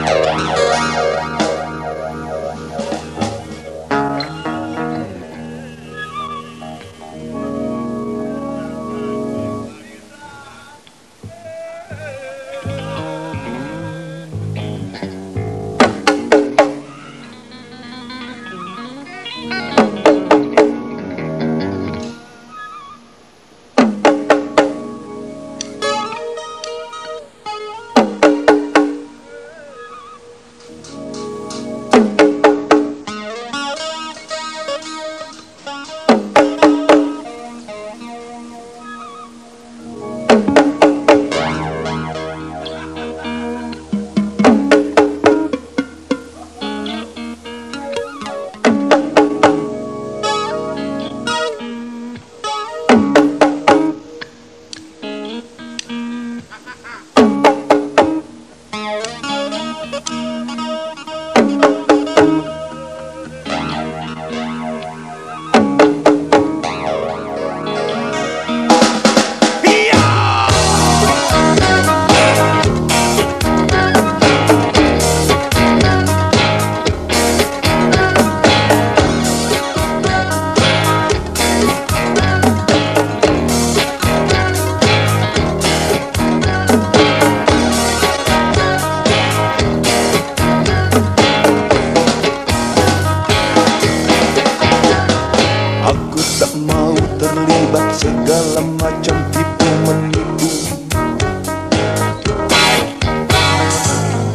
Oh, no.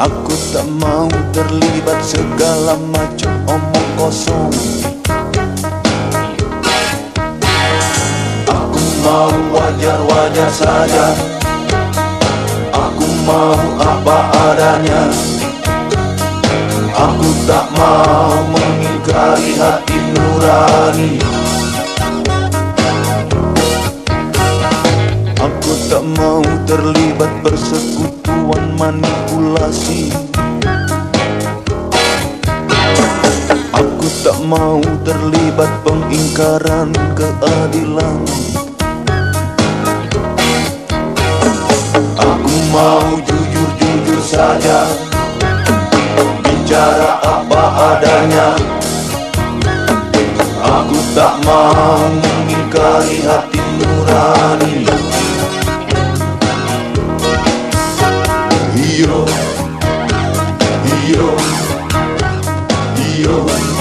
Aku tak mau terlibat segala macam omong kosong. Aku mau wajar-wajar saja. Aku mau apa adanya. Aku tak mau mengingkari hati nurani. Aku tak mau terlibat manipulasi. Aku tak mau terlibat pengingkaran keadilan. Aku mau jujur-jujur saja. Bicara apa adanya. Aku tak mau mengingkari hati nurani Yo, yo, yo.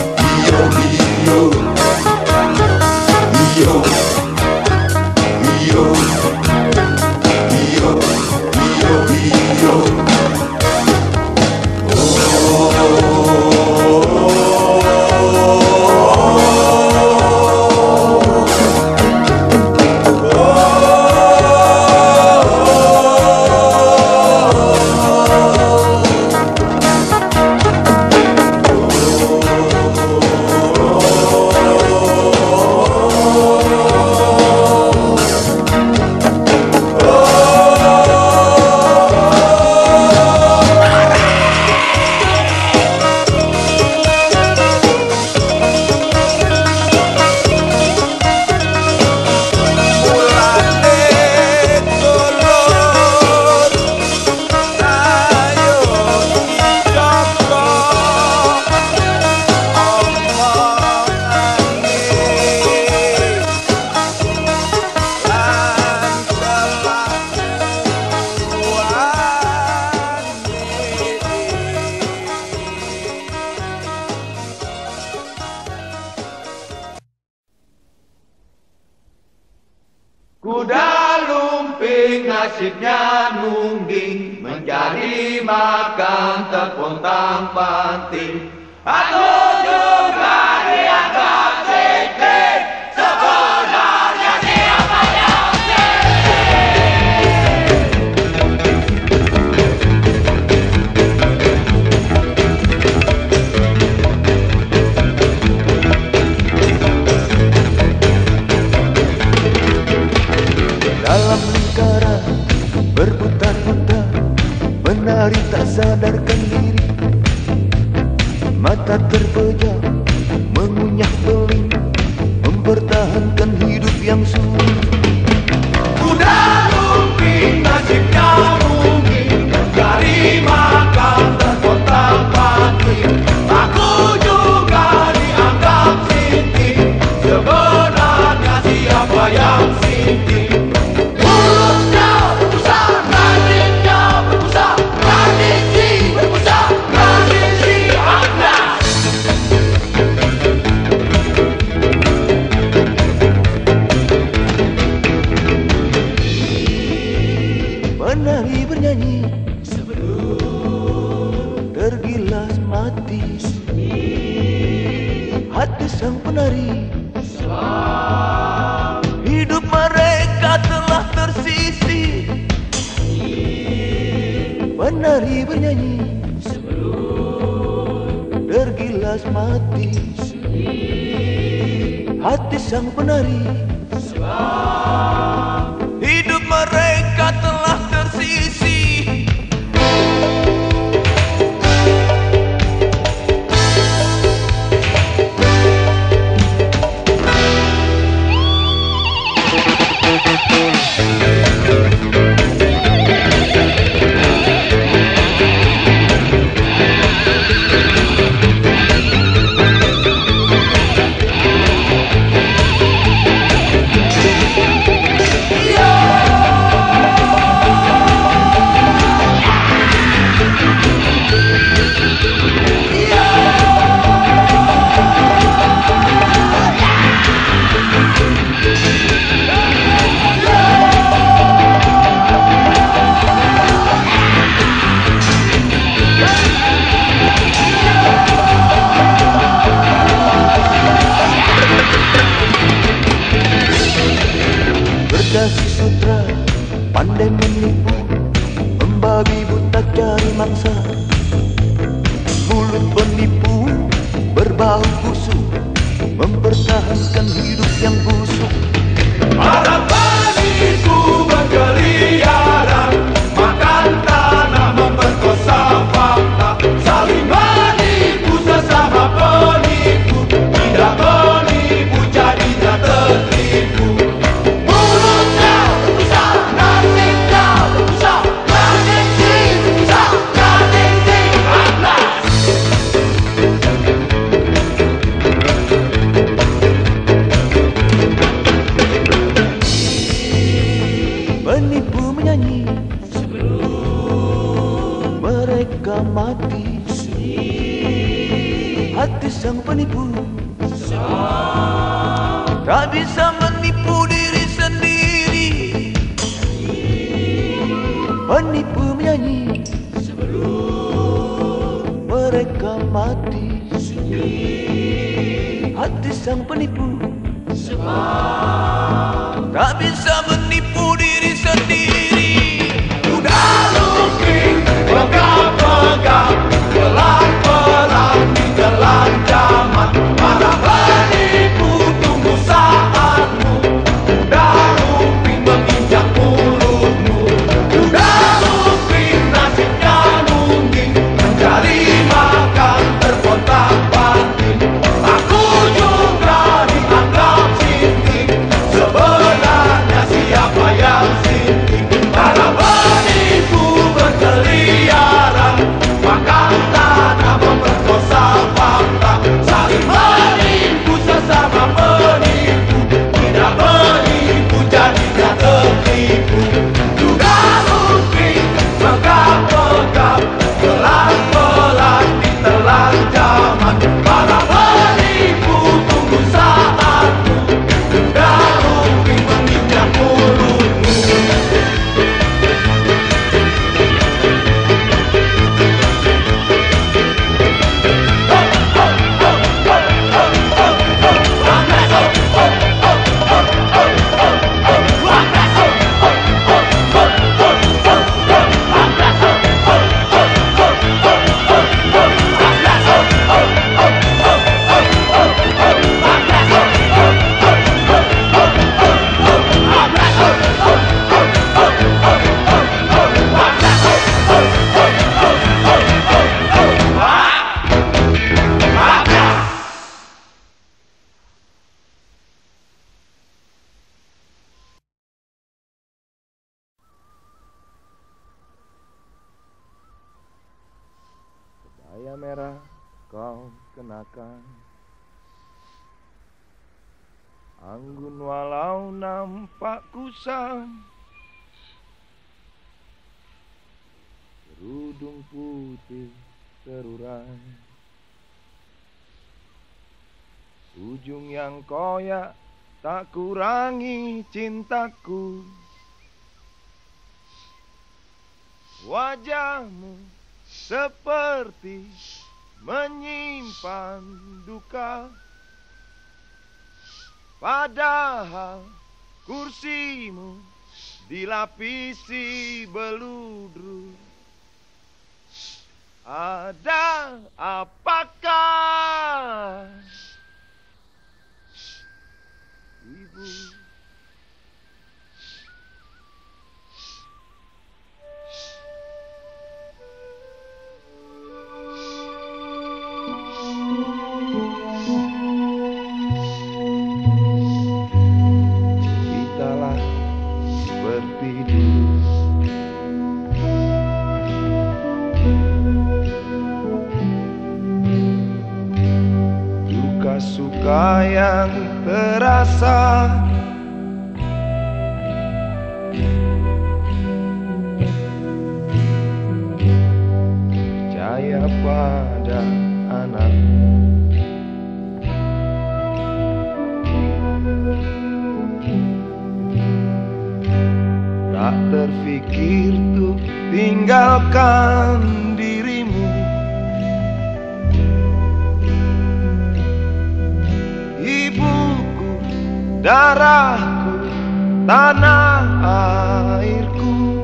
artis yang penari. about Pak Kusam Kerudung putih terurai. Ujung yang koyak tak kurangi cintaku. Wajahmu seperti menyimpan duka. Padahal kursimu dilapisi beludru Ada apakah Ibu yang terasa. Percaya pada anak. Tak terfikir tuh tinggalkan darahku, tanah airku.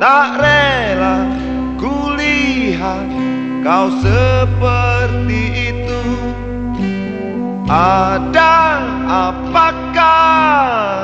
Tak rela kulihat kau seperti itu. Ada apakah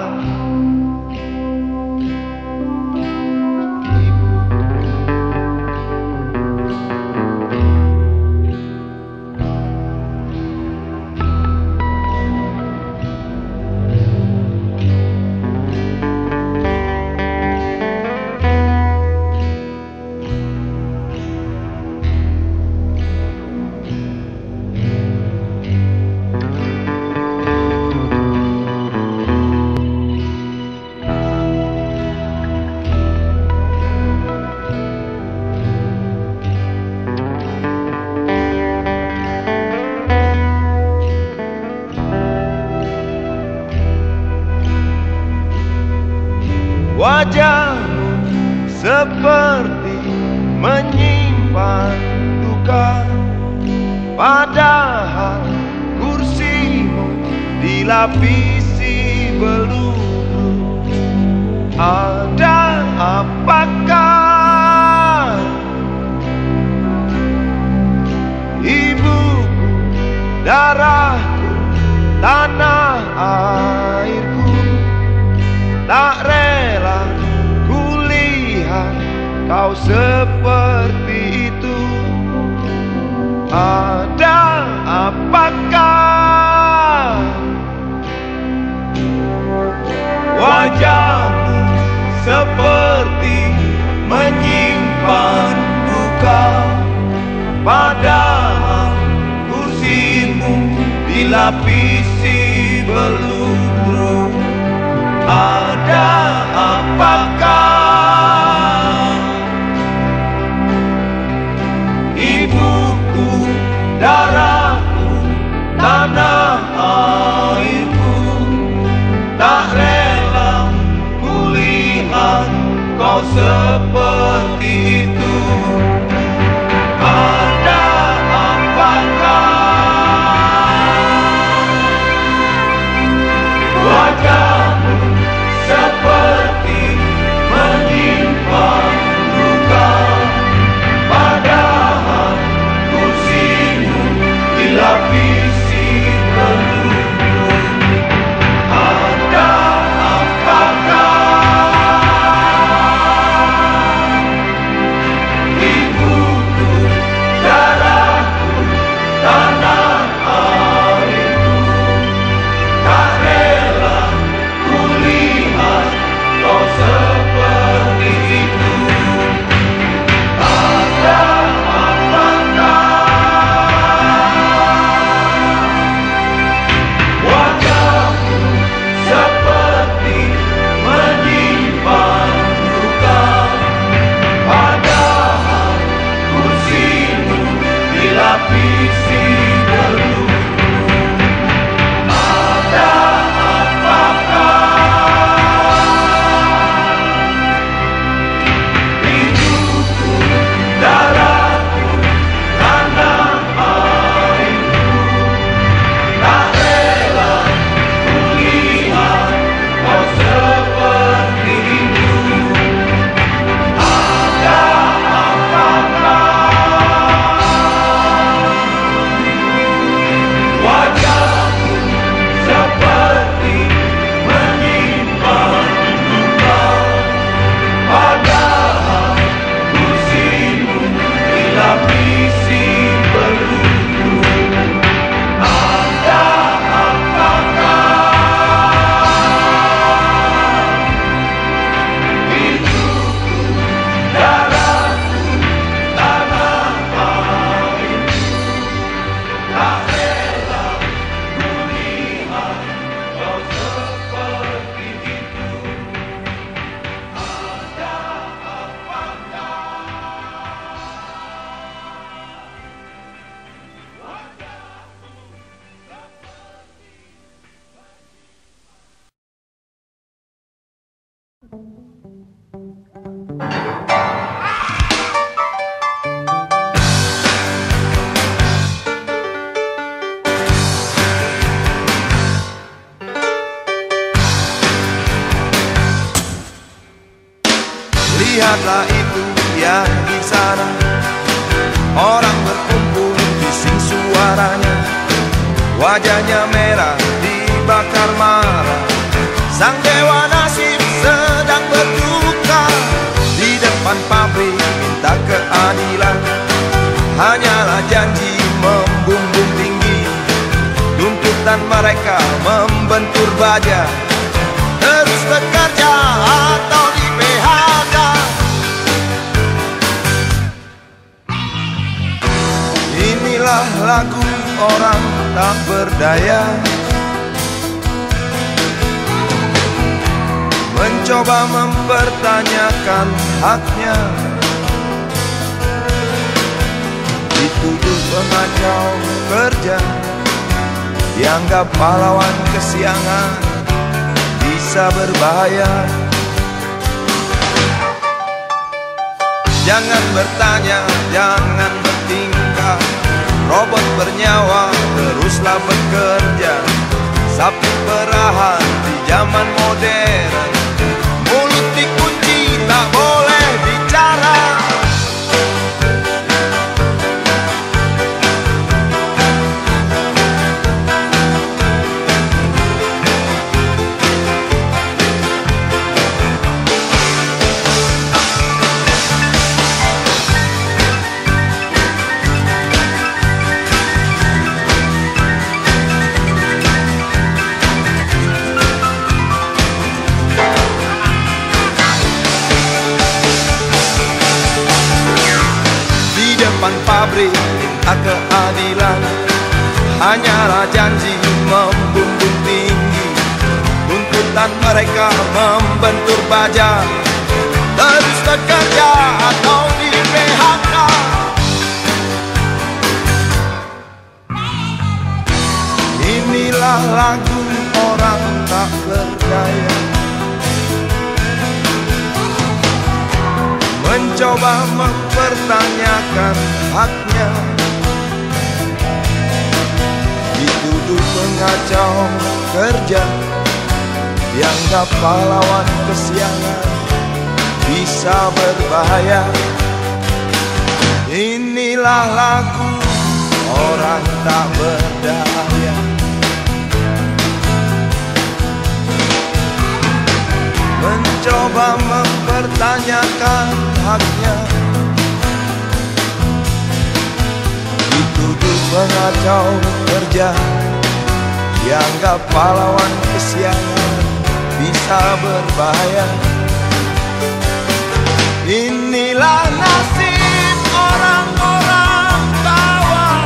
Inilah lagu orang tak berdaya. Mencoba mempertanyakan haknya. Dituduh pengacau kerja Dianggap pahlawan kesiangan Bisa berbahaya. Jangan bertanya, jangan Robot bernyawa teruslah bekerja Sapi perahan di zaman modern keadilan. Hanyalah janji membumbung tinggi. Tuntutan mereka membentur baja. Terus bekerja atau di PHK Inilah lagu orang tak berdaya. Mencoba mempertanyakan haknya Dituduh pengacau kerja Dianggap pahlawan kesiangan Bisa berbahaya. Inilah lagu orang tak berdaya. Mencoba mempertanyakan haknya. Dituduh pengacau kerja Dianggap pahlawan kesiangan Bisa berbahaya. Inilah nasib orang-orang bawah.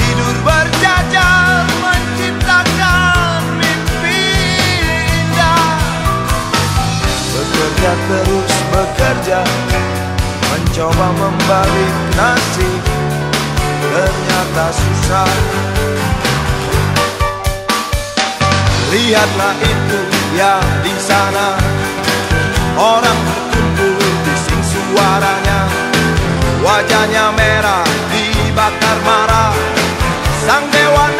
Tidur berjajar menciptakan mimpi indah. Bekerja terus bekerja Mencoba membalik nasib Ternyata susah. Lihatlah itu ya di sana. Orang berkumpul bising suaranya. Wajahnya merah dibakar marah. Sang dewa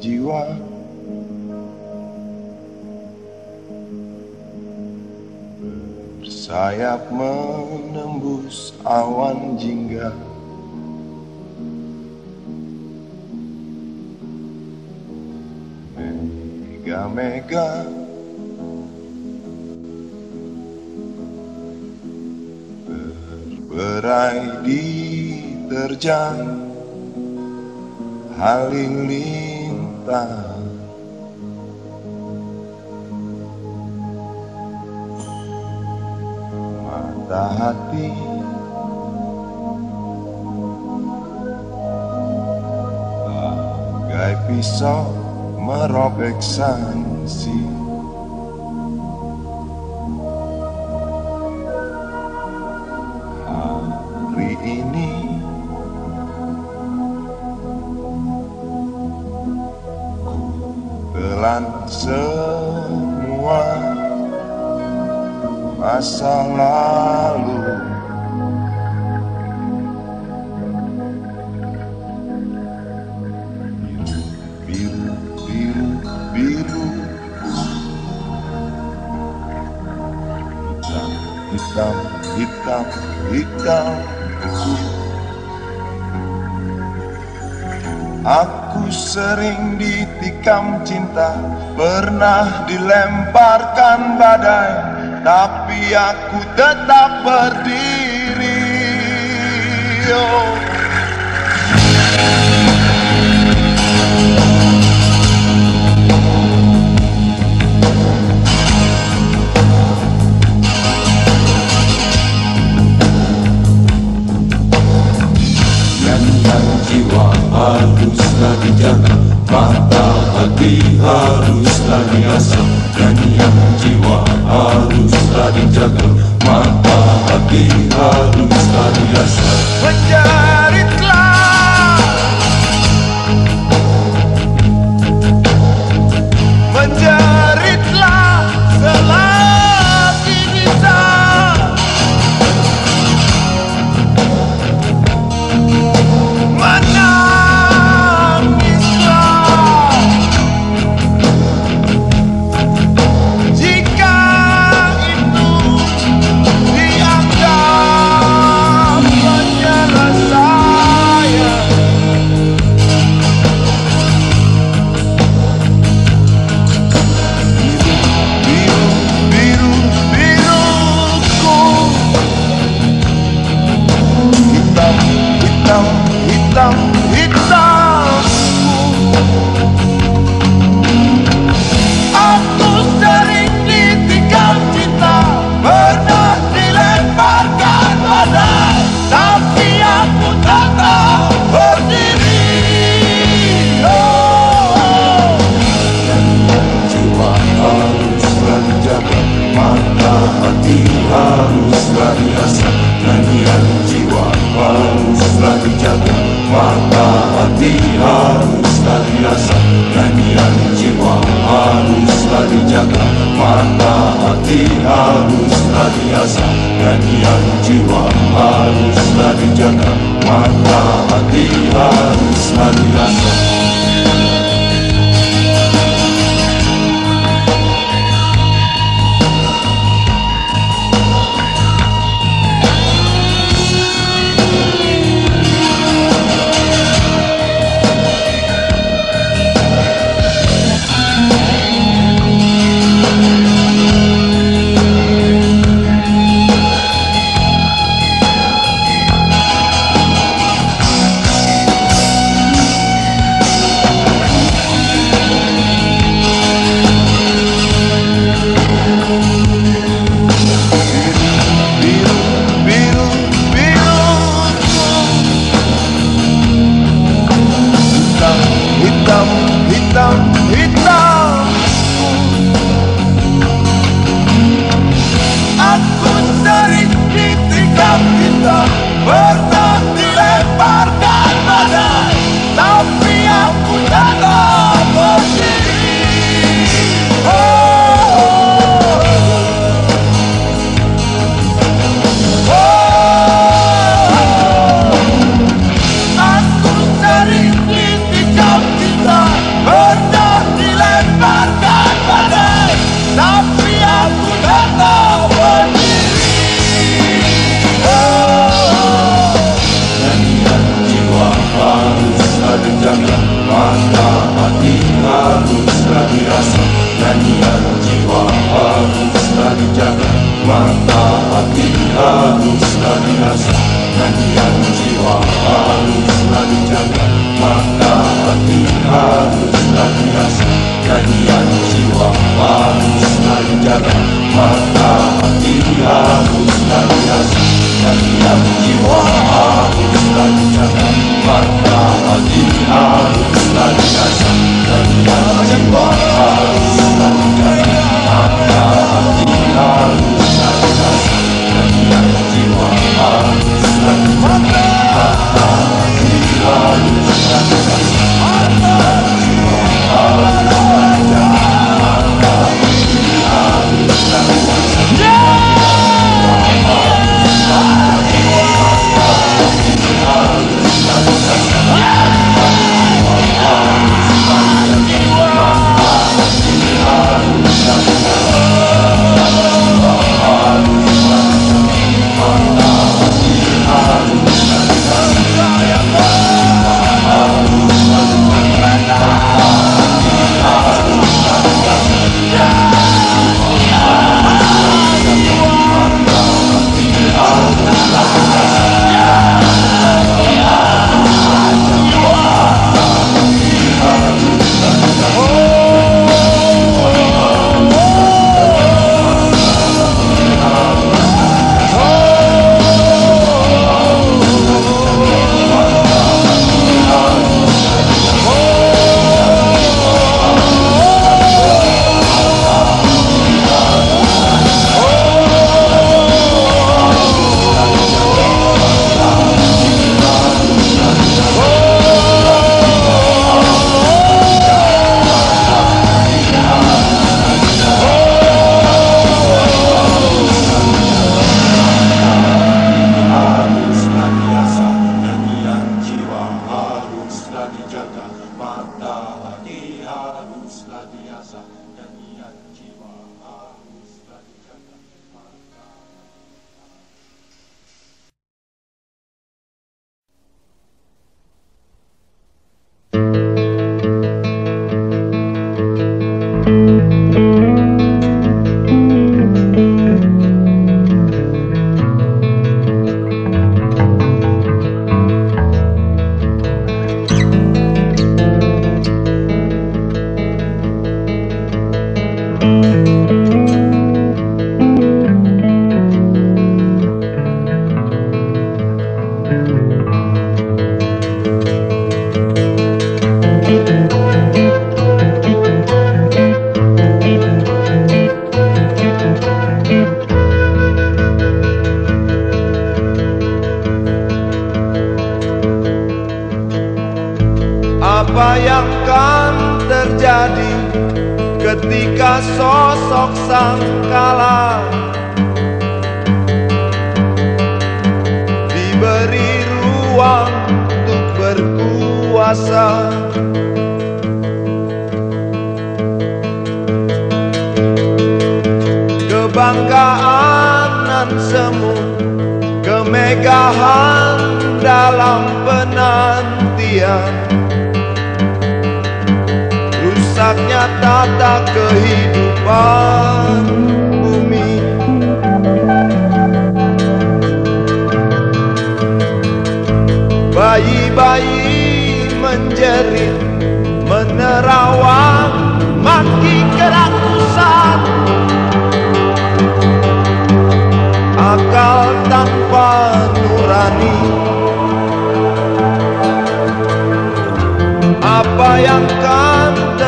Do you want bagai pisau merobek sanksi. Hari ini telan semua masa lalu hitam Aku sering ditikam cinta Pernah dilemparkan badai Tapi aku tetap berdiri oh. Haruslah dijaga Mata hati haruslah diasah Nyanyian jiwa haruslah dijaga Mata hati haruslah diasah Menjeritlah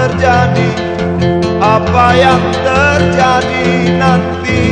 terjadi apa yang terjadi nanti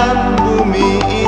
quando me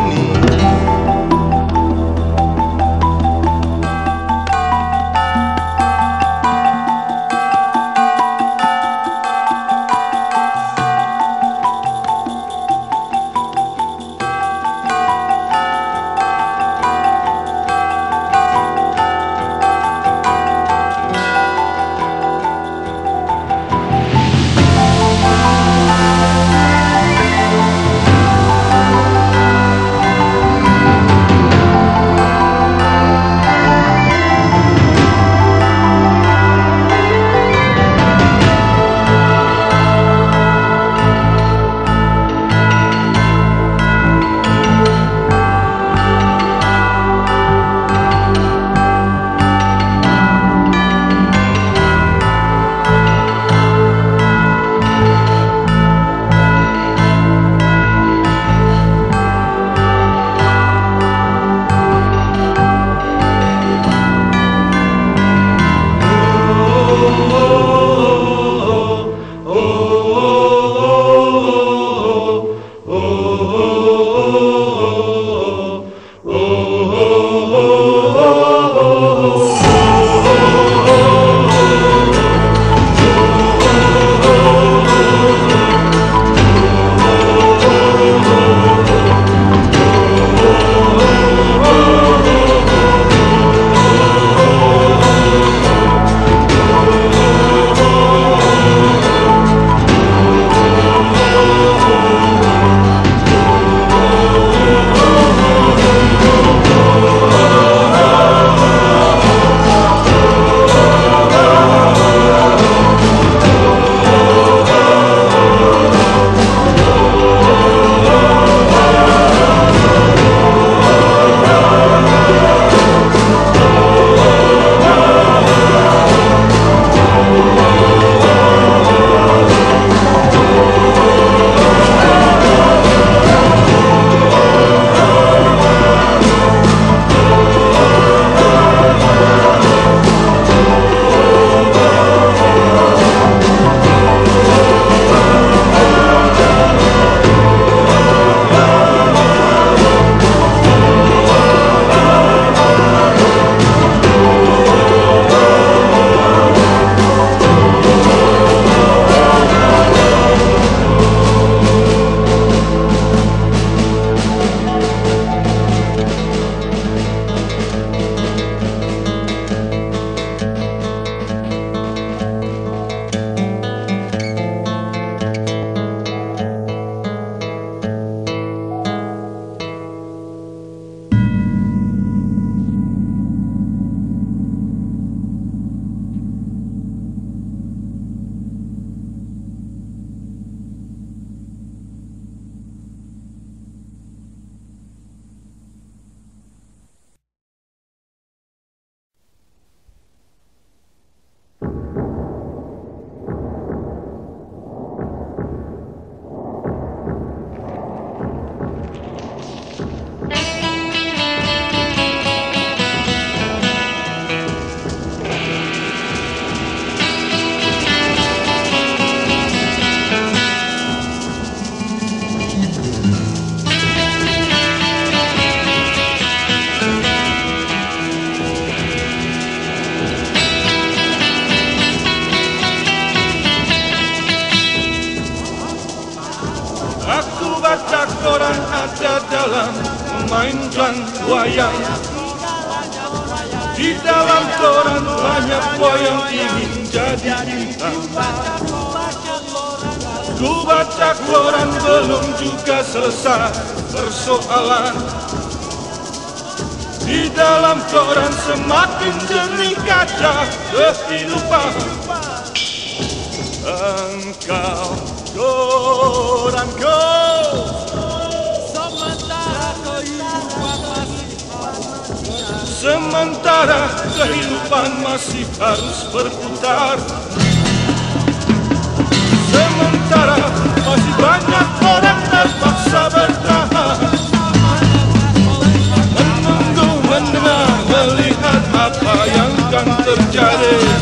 sisa persoalan di dalam koran semakin jernih kaca kehidupan. Engkau koran kau. Sementara kehidupan masih sementara kehidupan masih harus berputar. Sementara masih banyak orang terpaksa Mendengar melihat apa yang akan terjadi.